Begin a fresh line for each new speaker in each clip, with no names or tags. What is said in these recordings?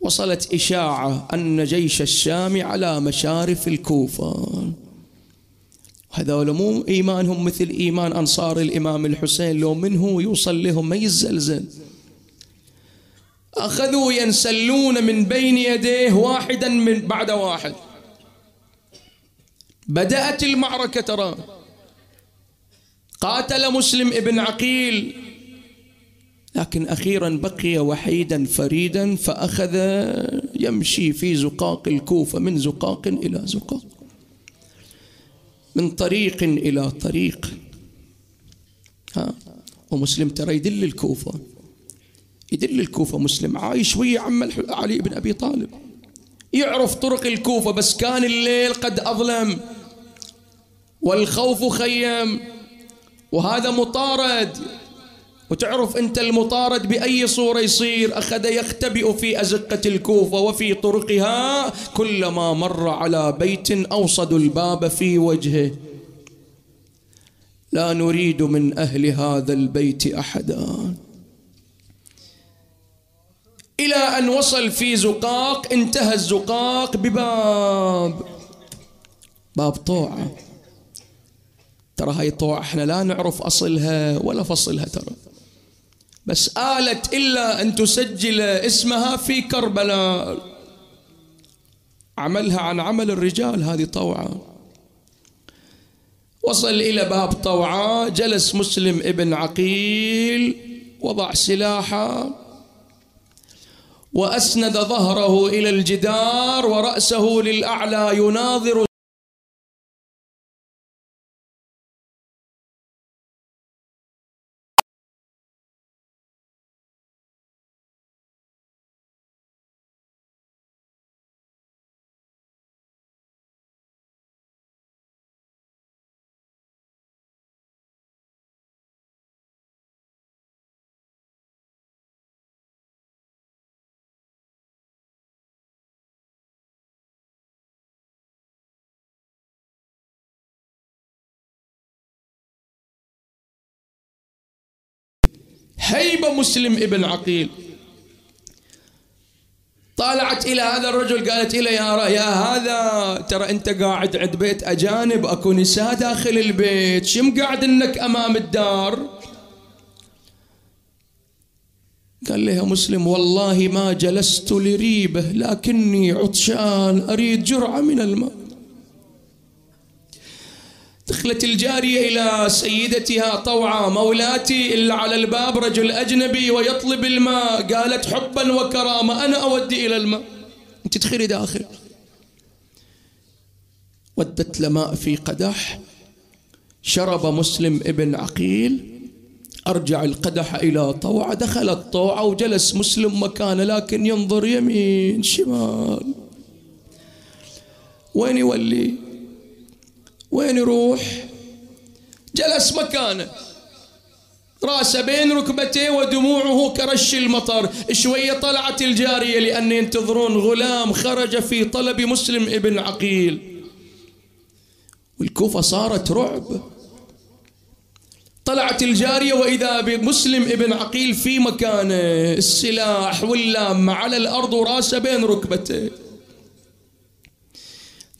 وصلت إشاعة أن جيش الشام على مشارف الكوفة. هذول مو إيمانهم مثل إيمان أنصار الإمام الحسين. لو منه يوصل لهم ما يزلزل. أخذوا ينسلون من بين يديه واحدا من بعد واحد. بدأت المعركة ترى. قاتل مسلم ابن عقيل. لكن أخيرا بقي وحيدا فريدا فأخذ يمشي في زقاق الكوفة من زقاق إلى زقاق من طريق إلى طريق. ها ومسلم ترى يدل الكوفة يدل الكوفة مسلم. عايش ويا عم علي بن أبي طالب. يعرف طرق الكوفة بس كان الليل قد أظلم والخوف خيم وهذا مطارد. وتعرف أنت المطارد بأي صورة يصير. أخذ يختبئ في أزقة الكوفة وفي طرقها كلما مر على بيت أوصدوا الباب في وجهه. لا نريد من أهل هذا البيت أحدا. إلى أن وصل في زقاق انتهى الزقاق بباب. باب طوعة ترى هاي طوعة إحنا لا نعرف أصلها ولا فصلها ترى. بس آلت إلا أن تسجل اسمها في كربلاء. عملها عن عمل الرجال هذه طوعة. وصل إلى باب طوعة. جلس مسلم ابن عقيل وضع سلاحه وأسند ظهره إلى الجدار ورأسه للأعلى يناظر هيبة مسلم ابن عقيل. طالعت إلى هذا الرجل قالت إلى يا يا هذا ترى أنت قاعد عند بيت أجانب أكو نساء داخل البيت شم قاعد إنك أمام الدار؟ قال لها مسلم والله ما جلست لريبة لكني عطشان أريد جرعة من الماء. دخلت الجارية إلى سيدتها طوعة مولاتي إلا على الباب رجل أجنبي ويطلب الماء. قالت حبا وكرامة أنا أودي إلى الماء. أنت تدخلي داخل ودت لماء في قدح. شرب مسلم ابن عقيل. أرجع القدح إلى طوعة دخلت طوعة وجلس مسلم مكانه لكن ينظر يمين شمال. وين يولي؟ وين يروح؟ جلس مكانه. راسه بين ركبتيه ودموعه كرش المطر. شوية طلعت الجارية لأن ينتظرون غلام خرج في طلب مسلم ابن عقيل. والكوفة صارت رعب. طلعت الجارية وإذا بمسلم ابن عقيل في مكانه. السلاح واللام على الأرض وراسه بين ركبتيه.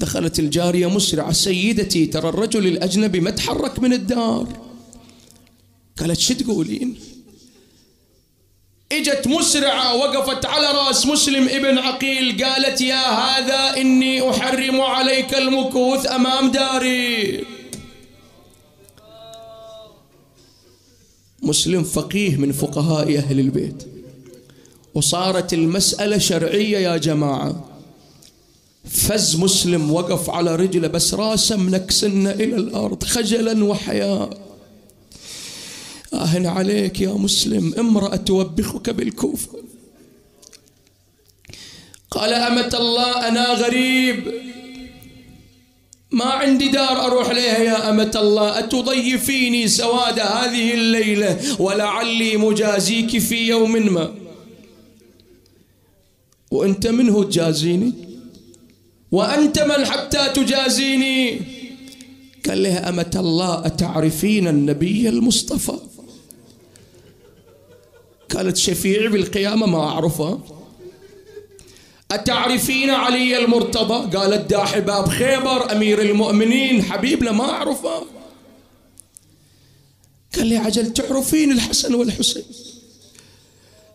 دخلت الجارية مسرعة. سيدتي ترى الرجل الأجنبي ما تحرك من الدار. قالت شو تقولين؟ إجت مسرعة وقفت على رأس مسلم ابن عقيل. قالت يا هذا إني أحرم عليك المكوث أمام داري. مسلم فقيه من فقهاء أهل البيت. وصارت المسألة شرعية يا جماعة. فز مسلم وقف على رجله بس راسه منكسن إلى الأرض خجلا وحياء. آهن عليك يا مسلم امرأة توبخك بالكوفة. قال أمة الله أنا غريب. ما عندي دار أروح لها يا أمة الله. أتضيفيني سواد هذه الليلة ولعلي مجازيك في يوم ما. وأنت منه تجازيني؟ وأنت من حتى تجازيني. قال لها أمة الله أتعرفين النبي المصطفى؟ قالت شفيعي بالقيامة ما أعرفه. أتعرفين علي المرتضى؟ قالت دا حباب خيبر أمير المؤمنين حبيبنا ما أعرفه. قال لي عجل تعرفين الحسن والحسين؟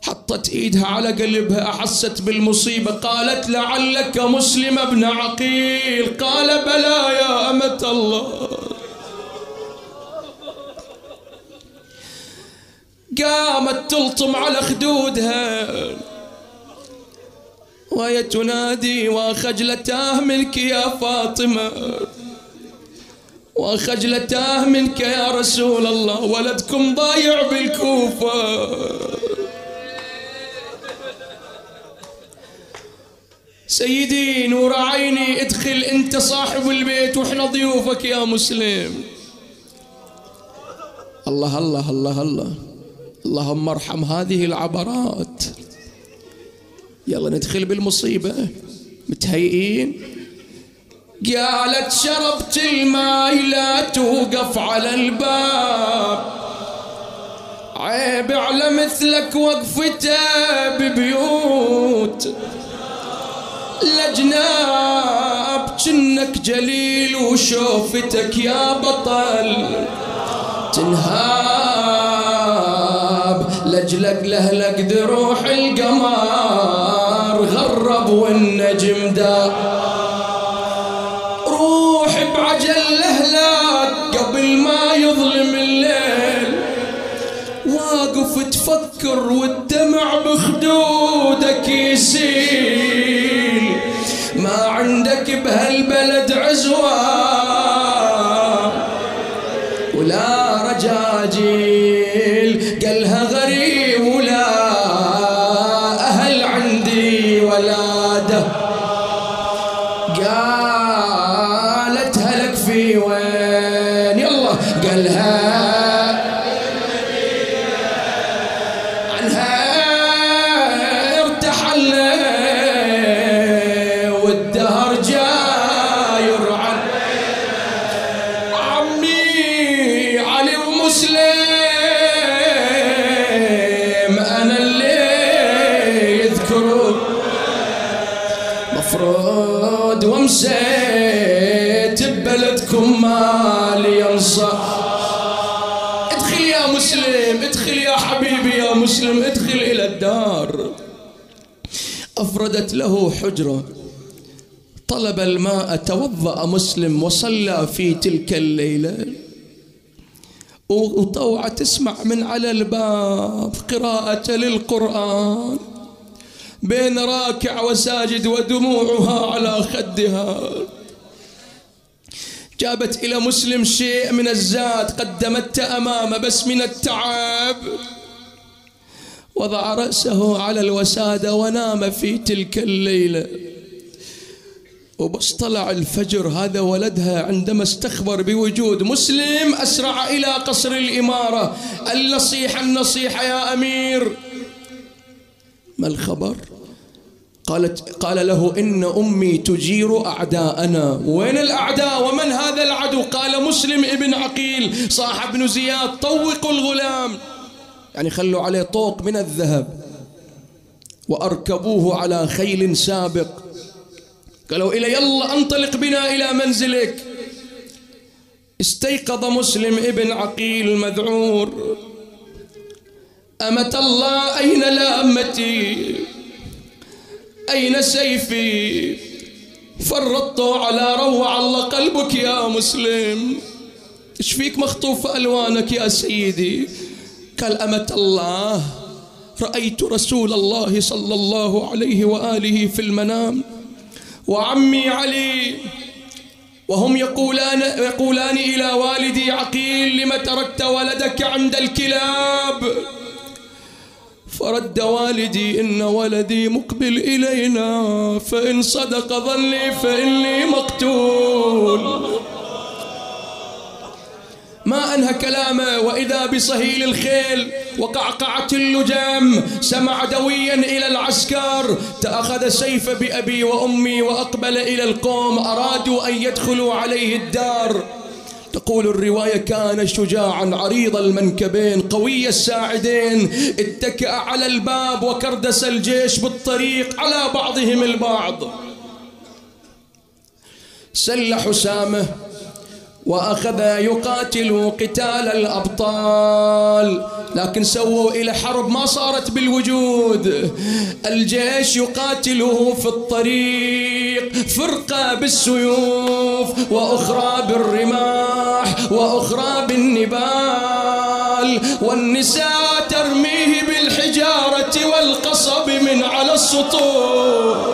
حطت ايدها على قلبها احست بالمصيبة قالت لعلك مسلم ابن عقيل. قال بلى يا أمة الله. قامت تلطم على خدودها. وهي تنادي وخجلتاه منك يا فاطمة. وخجلتاه منك يا رسول الله. ولدكم ضايع بالكوفة. سيدي نور عيني ادخل انت صاحب البيت وإحنا ضيوفك يا مسلم. الله الله الله الله. اللهم ارحم هذه العبرات. يلا ندخل بالمصيبة. متهيئين؟ قالت شربت الماء لا توقف على الباب. عيب على مثلك وقفته ببيوت. الأجناب جنك جليل وشوفتك يا بطل. تنهاب لجلك لهلك ذروح القمر. غرب والنجم دا. روح بعجل لهلك قبل ما يظلم الليل. واقف تفكر والدمع بخدودك يسيل يلا أفردت له حجرة. طلب الماء توضأ مسلم وصلى في تلك الليلة. وطوعة تسمع من على الباب قراءة للقرآن. بين راكع وساجد ودموعها على خدها. جابت إلى مسلم شيء من الزاد قدمته أمامه بس من التعب. وضع رأسه على الوسادة ونام في تلك الليلة. وبس طلع الفجر هذا ولدها عندما استخبر بوجود مسلم أسرع إلى قصر الإمارة. النصيحة النصيحة يا أمير. ما الخبر؟ قالت قال له إن أمي تجير أعداءنا. وين الأعداء؟ ومن هذا العدو؟ قال مسلم ابن عقيل صاحب بن زياد طوقوا الغلام. يعني خلوا عليه طوق من الذهب وأركبوه على خيل سابق. قالوا إلى يلا أنطلق بنا إلى منزلك. استيقظ مسلم ابن عقيل المذعور. أمة الله أين لامتي؟ أين سيفي؟ فرطت على روع الله قلبك يا مسلم. إيش فيك مخطوف ألوانك يا سيدي؟ قال أمة الله رأيت رسول الله صلى الله عليه وآله في المنام وعمي علي وهم يقولان يقولان إلى والدي عقيل لم تركت ولدك عند الكلاب؟ فرد والدي إن ولدي مقبل إلينا فإن صدق ظني فإني مقتول. ما أنهى كلامه وإذا بصهيل الخيل وقعقعة اللجام سمع دويا إلى العسكر تأخذ سيف بأبي وأمي وأقبل إلى القوم أرادوا أن يدخلوا عليه الدار. تقول الرواية كان شجاعا عريض المنكبين قوي الساعدين اتكأ على الباب وكردس الجيش بالطريق على بعضهم البعض. سل حسامة وأخذ يقاتل قتال الأبطال. لكن سووا إلى حرب ما صارت بالوجود. الجيش يقاتله في الطريق فرقة بالسيوف وأخرى بالرماح وأخرى بالنبال. والنساء ترميه بالحجارة والقصب من على السطور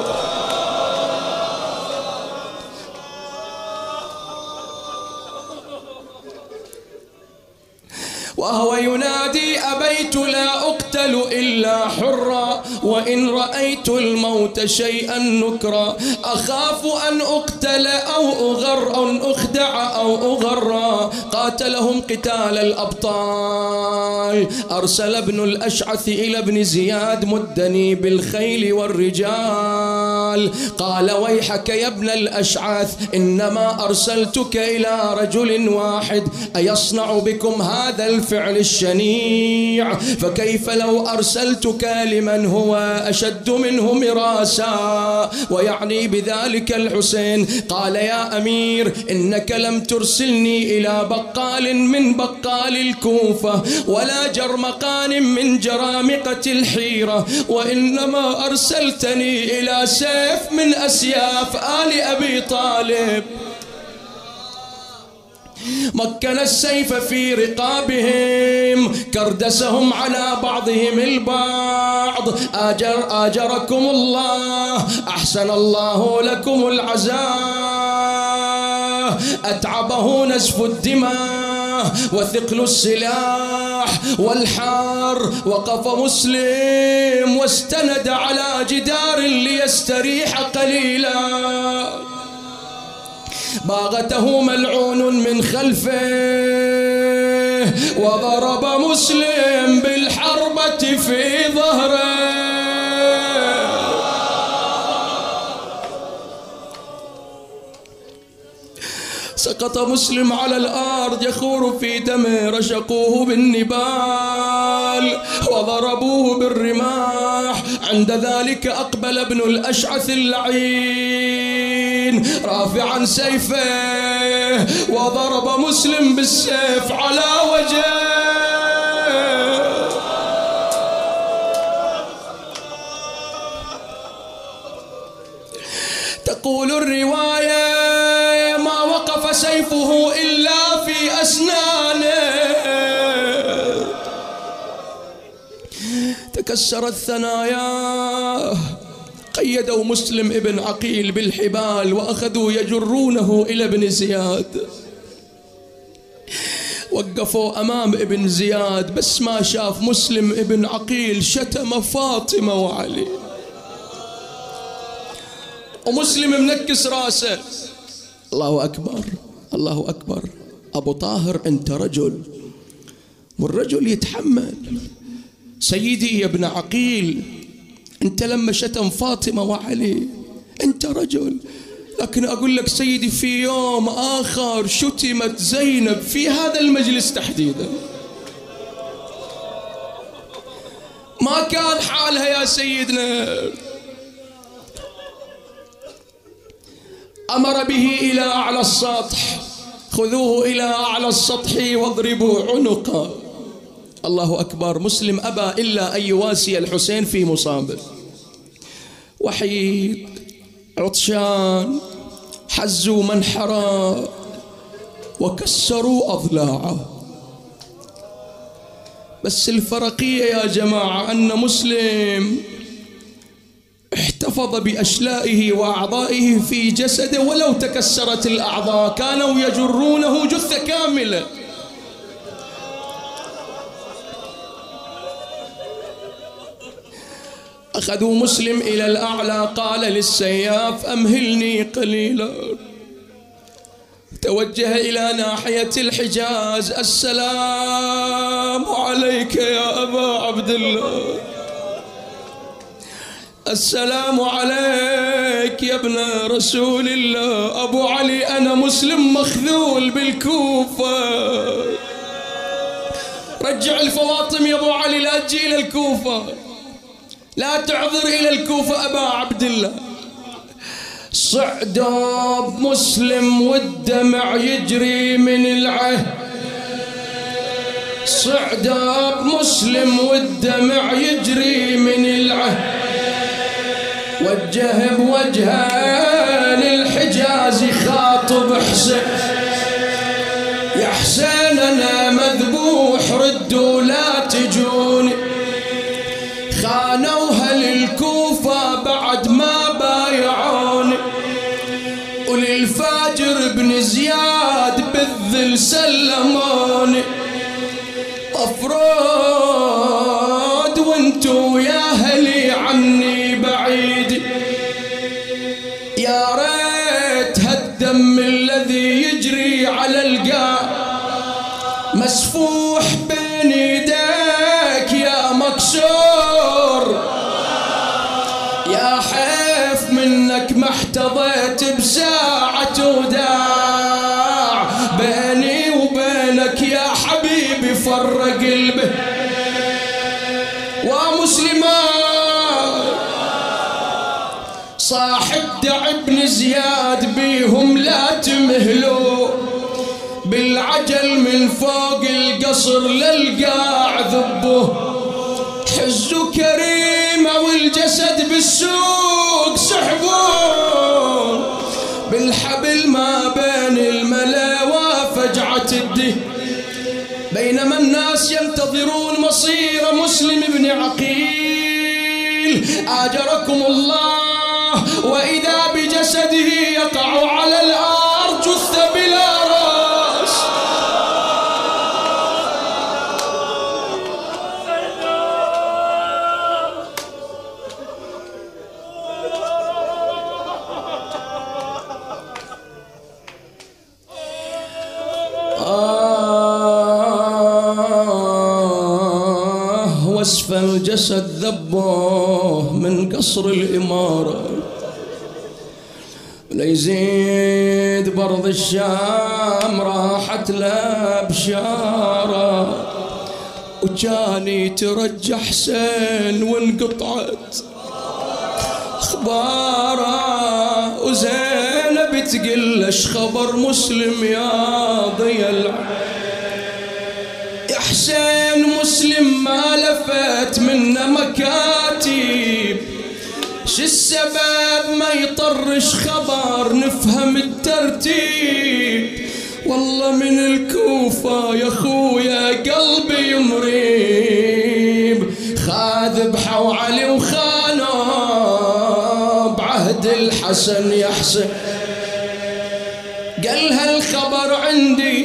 وهو ينادي أبيت لا أقتل إلا حرا. وإن رأيت الموت شيئا نكرا أخاف أن أقتل أو أغر أو أخدع أو أغرى قاتلهم قتال الأبطال. أرسل ابن الأشعث إلى ابن زياد مدني بالخيل والرجال. قال ويحك يا ابن الأشعث إنما أرسلتك إلى رجل واحد أيصنع بكم هذا الفعل الشنيع؟ فكيف لو أرسلتك لمن هو أشد منه مراسا ويعني بذلك الحسين. قال يا أمير إنك لم ترسلني إلى بقال من بقال الكوفة ولا جرمقان من جرامقة الحيرة وإنما أرسلتني إلى سيف من أسياف آل أبي طالب. مكن السيف في رقابهم كردسهم على بعضهم البعض. آجر آجركم الله أحسن الله لكم العزاء. أتعبه نزف الدماء وثقل السلاح والحار. وقف مسلم واستند على جدار ليستريح قليلا. باغته ملعون من خلفه وضرب مسلم بالحربة في ظهره. سقط مسلم على الأرض يخور في دمه رشقوه بالنبال وضربوه بالرماح. عند ذلك أقبل ابن الأشعث اللعين. رافعا سيفه وضرب مسلم بالسيف على وجهه. تقول الرواية ما وقف سيفه إلا في أسنانه. تكسرت ثناياه قيدوا مسلم ابن عقيل بالحبال وأخذوا يجرونه إلى ابن زياد. وقفوا أمام ابن زياد بس ما شاف مسلم ابن عقيل شتم فاطمة وعلي. ومسلم منكس راسه. الله أكبر الله أكبر. أبو طاهر أنت رجل. والرجل يتحمل. سيدي يا ابن عقيل انت لما شتم فاطمة وعلي انت رجل. لكن أقول لك سيدي في يوم آخر شتمت زينب في هذا المجلس تحديدا. ما كان حالها يا سيدنا. أمر به إلى أعلى السطح. خذوه إلى أعلى السطح واضربوا عنقه. الله أكبر مسلم أبى إلا أن يواسي الحسين في مصابه وحيد عطشان حزوا منحرا وكسروا أضلاعه بس الفرقية يا جماعة أن مسلم احتفظ بأشلائه وأعضائه في جسده ولو تكسرت الأعضاء كانوا يجرونه جثة كاملة أخذوا مسلم إلى الأعلى قال للسياف أمهلني قليلا. توجه إلى ناحية الحجاز السلام عليك يا أبا عبد الله السلام عليك يا ابن رسول الله. أبو علي أنا مسلم مخذول بالكوفة. رجع الفواطم يا أبو علي لا تجي إلى الكوفة. لا تعذر إلى الكوفة أبا عبد الله. صعداب مسلم والدمع يجري من العهد. صعداب مسلم والدمع يجري من العهد. وجه بوجهه للحجاز خاطب حسين. وانتو يا أهلي عني القصر للقاع ذبوه حزوا كريمة والجسد بالسوق سحبون بالحبل ما بين الملا وفجعة الدين بينما الناس ينتظرون مصير مسلم بن عقيل. آجركم الله وصف الجسد ذبوه من قصر الإمارة. ليزيد برض الشام راحت له بشارة. وكان يترجى حسين وانقطعت أخباره. وزينب تقول إيش خبر مسلم يا ضي العين حسين مسلم ما لفت منا مكاتب. شو السبب ما يطرش خبر نفهم الترتيب؟ والله من الكوفة يا خويا قلبي مريب. خاذ بحو علي وخانوا بعهد الحسن يا حسين. قال هالخبر عندي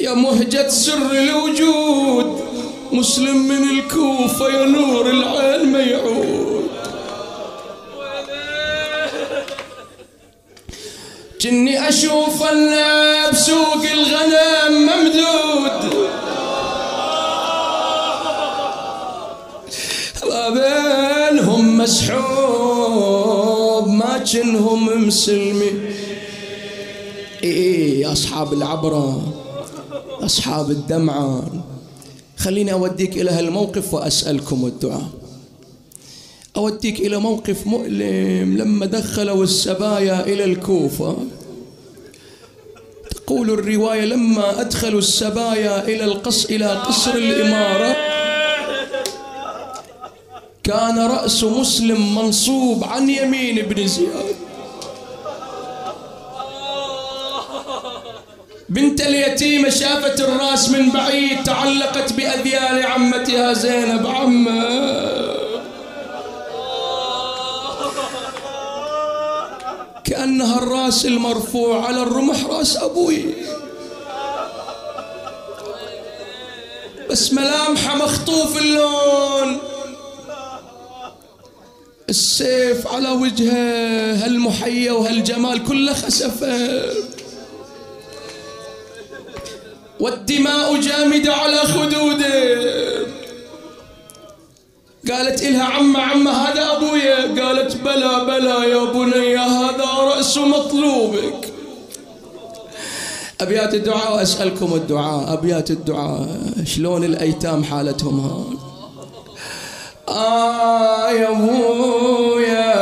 يا مهجة سر الوجود مسلم من الكوفة يا نور العين ما يعود. جني أشوف أنا بسوق الغنم ممدود. بينهم مسحوب ما جنهم مسلمين. إيه أصحاب العبرة. أصحاب الدمعة. خليني أوديك إلى هالموقف وأسألكم الدعاء. أوديك إلى موقف مؤلم لما دخلوا السبايا إلى الكوفة. تقول الرواية لما أدخلوا السبايا إلى القص إلى قصر الإمارة كان رأس مسلم منصوب عن يمين ابن زياد. بنت اليتيمة شافت الراس من بعيد تعلقت بأذيال عمتها زينب. عمة. كأنها الراس المرفوع على الرمح راس أبوي. بس ملامحه مخطوف اللون. السيف على وجهه هالمحية وهالجمال كله خسفت والدماء جامدة على خدوده. قالت إلها عمة عمة هذا أبويا. قالت بلى بلى يا بني هذا رأس مطلوبك. أبيات الدعاء وأسألكم الدعاء. أبيات الدعاء شلون الأيتام حالتهم هون؟ آه يا أبويا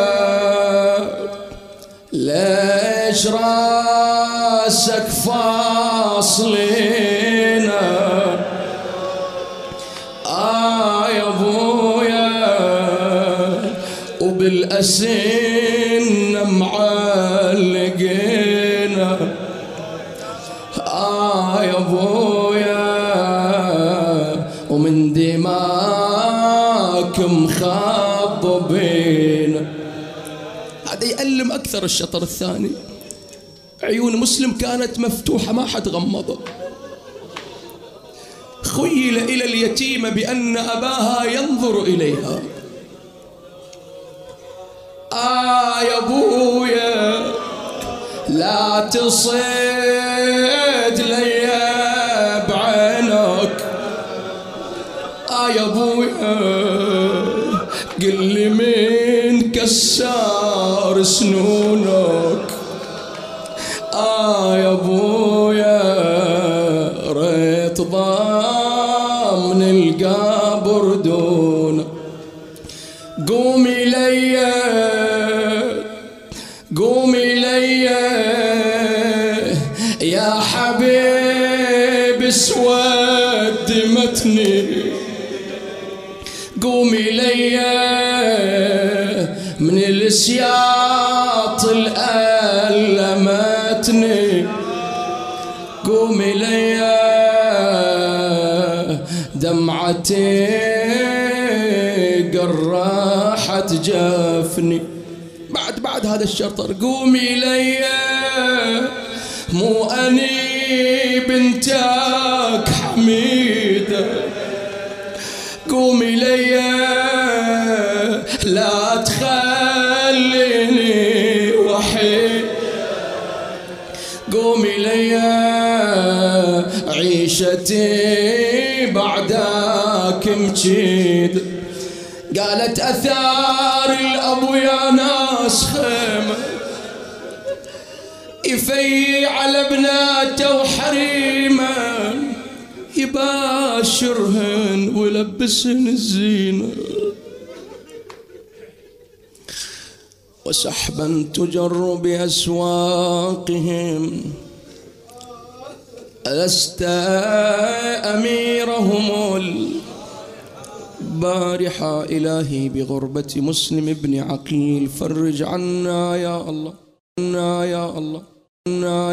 ليش راسك فاصلنا وبالأسن معلقينا آه يا أبويا ومن دماك مخضبين هذا يألم أكثر الشطر الثاني. عيون مسلم كانت مفتوحة ما حد غمضه خيل إلى اليتيمة بأن أباها ينظر إليها. يا أبويا لا تصيد لي بعينك. آه يا أبويا قل لي من كسار سنونك. آه يا أبويا ريت ضامن القبر قومي ليا من السياط الألمتني قومي ليا دمعتي قرحت جفني بعد بعد هذا الشطر قومي ليا مو أني بنتك حميدة قومي ليا لا تخليني وحيد. قومي ليا عيشتي بعدك مجيد. قالت أثار الأبو يا ناس خيمة يفي على بناته وحريمه يباشرهن ويلبسهن الزينة. وسحبا تجر بأسواقهم. ألست أميرهم البارحة إلهي بغربة مسلم بن عقيل. فرج عنا يا الله عنا يا الله عنا يا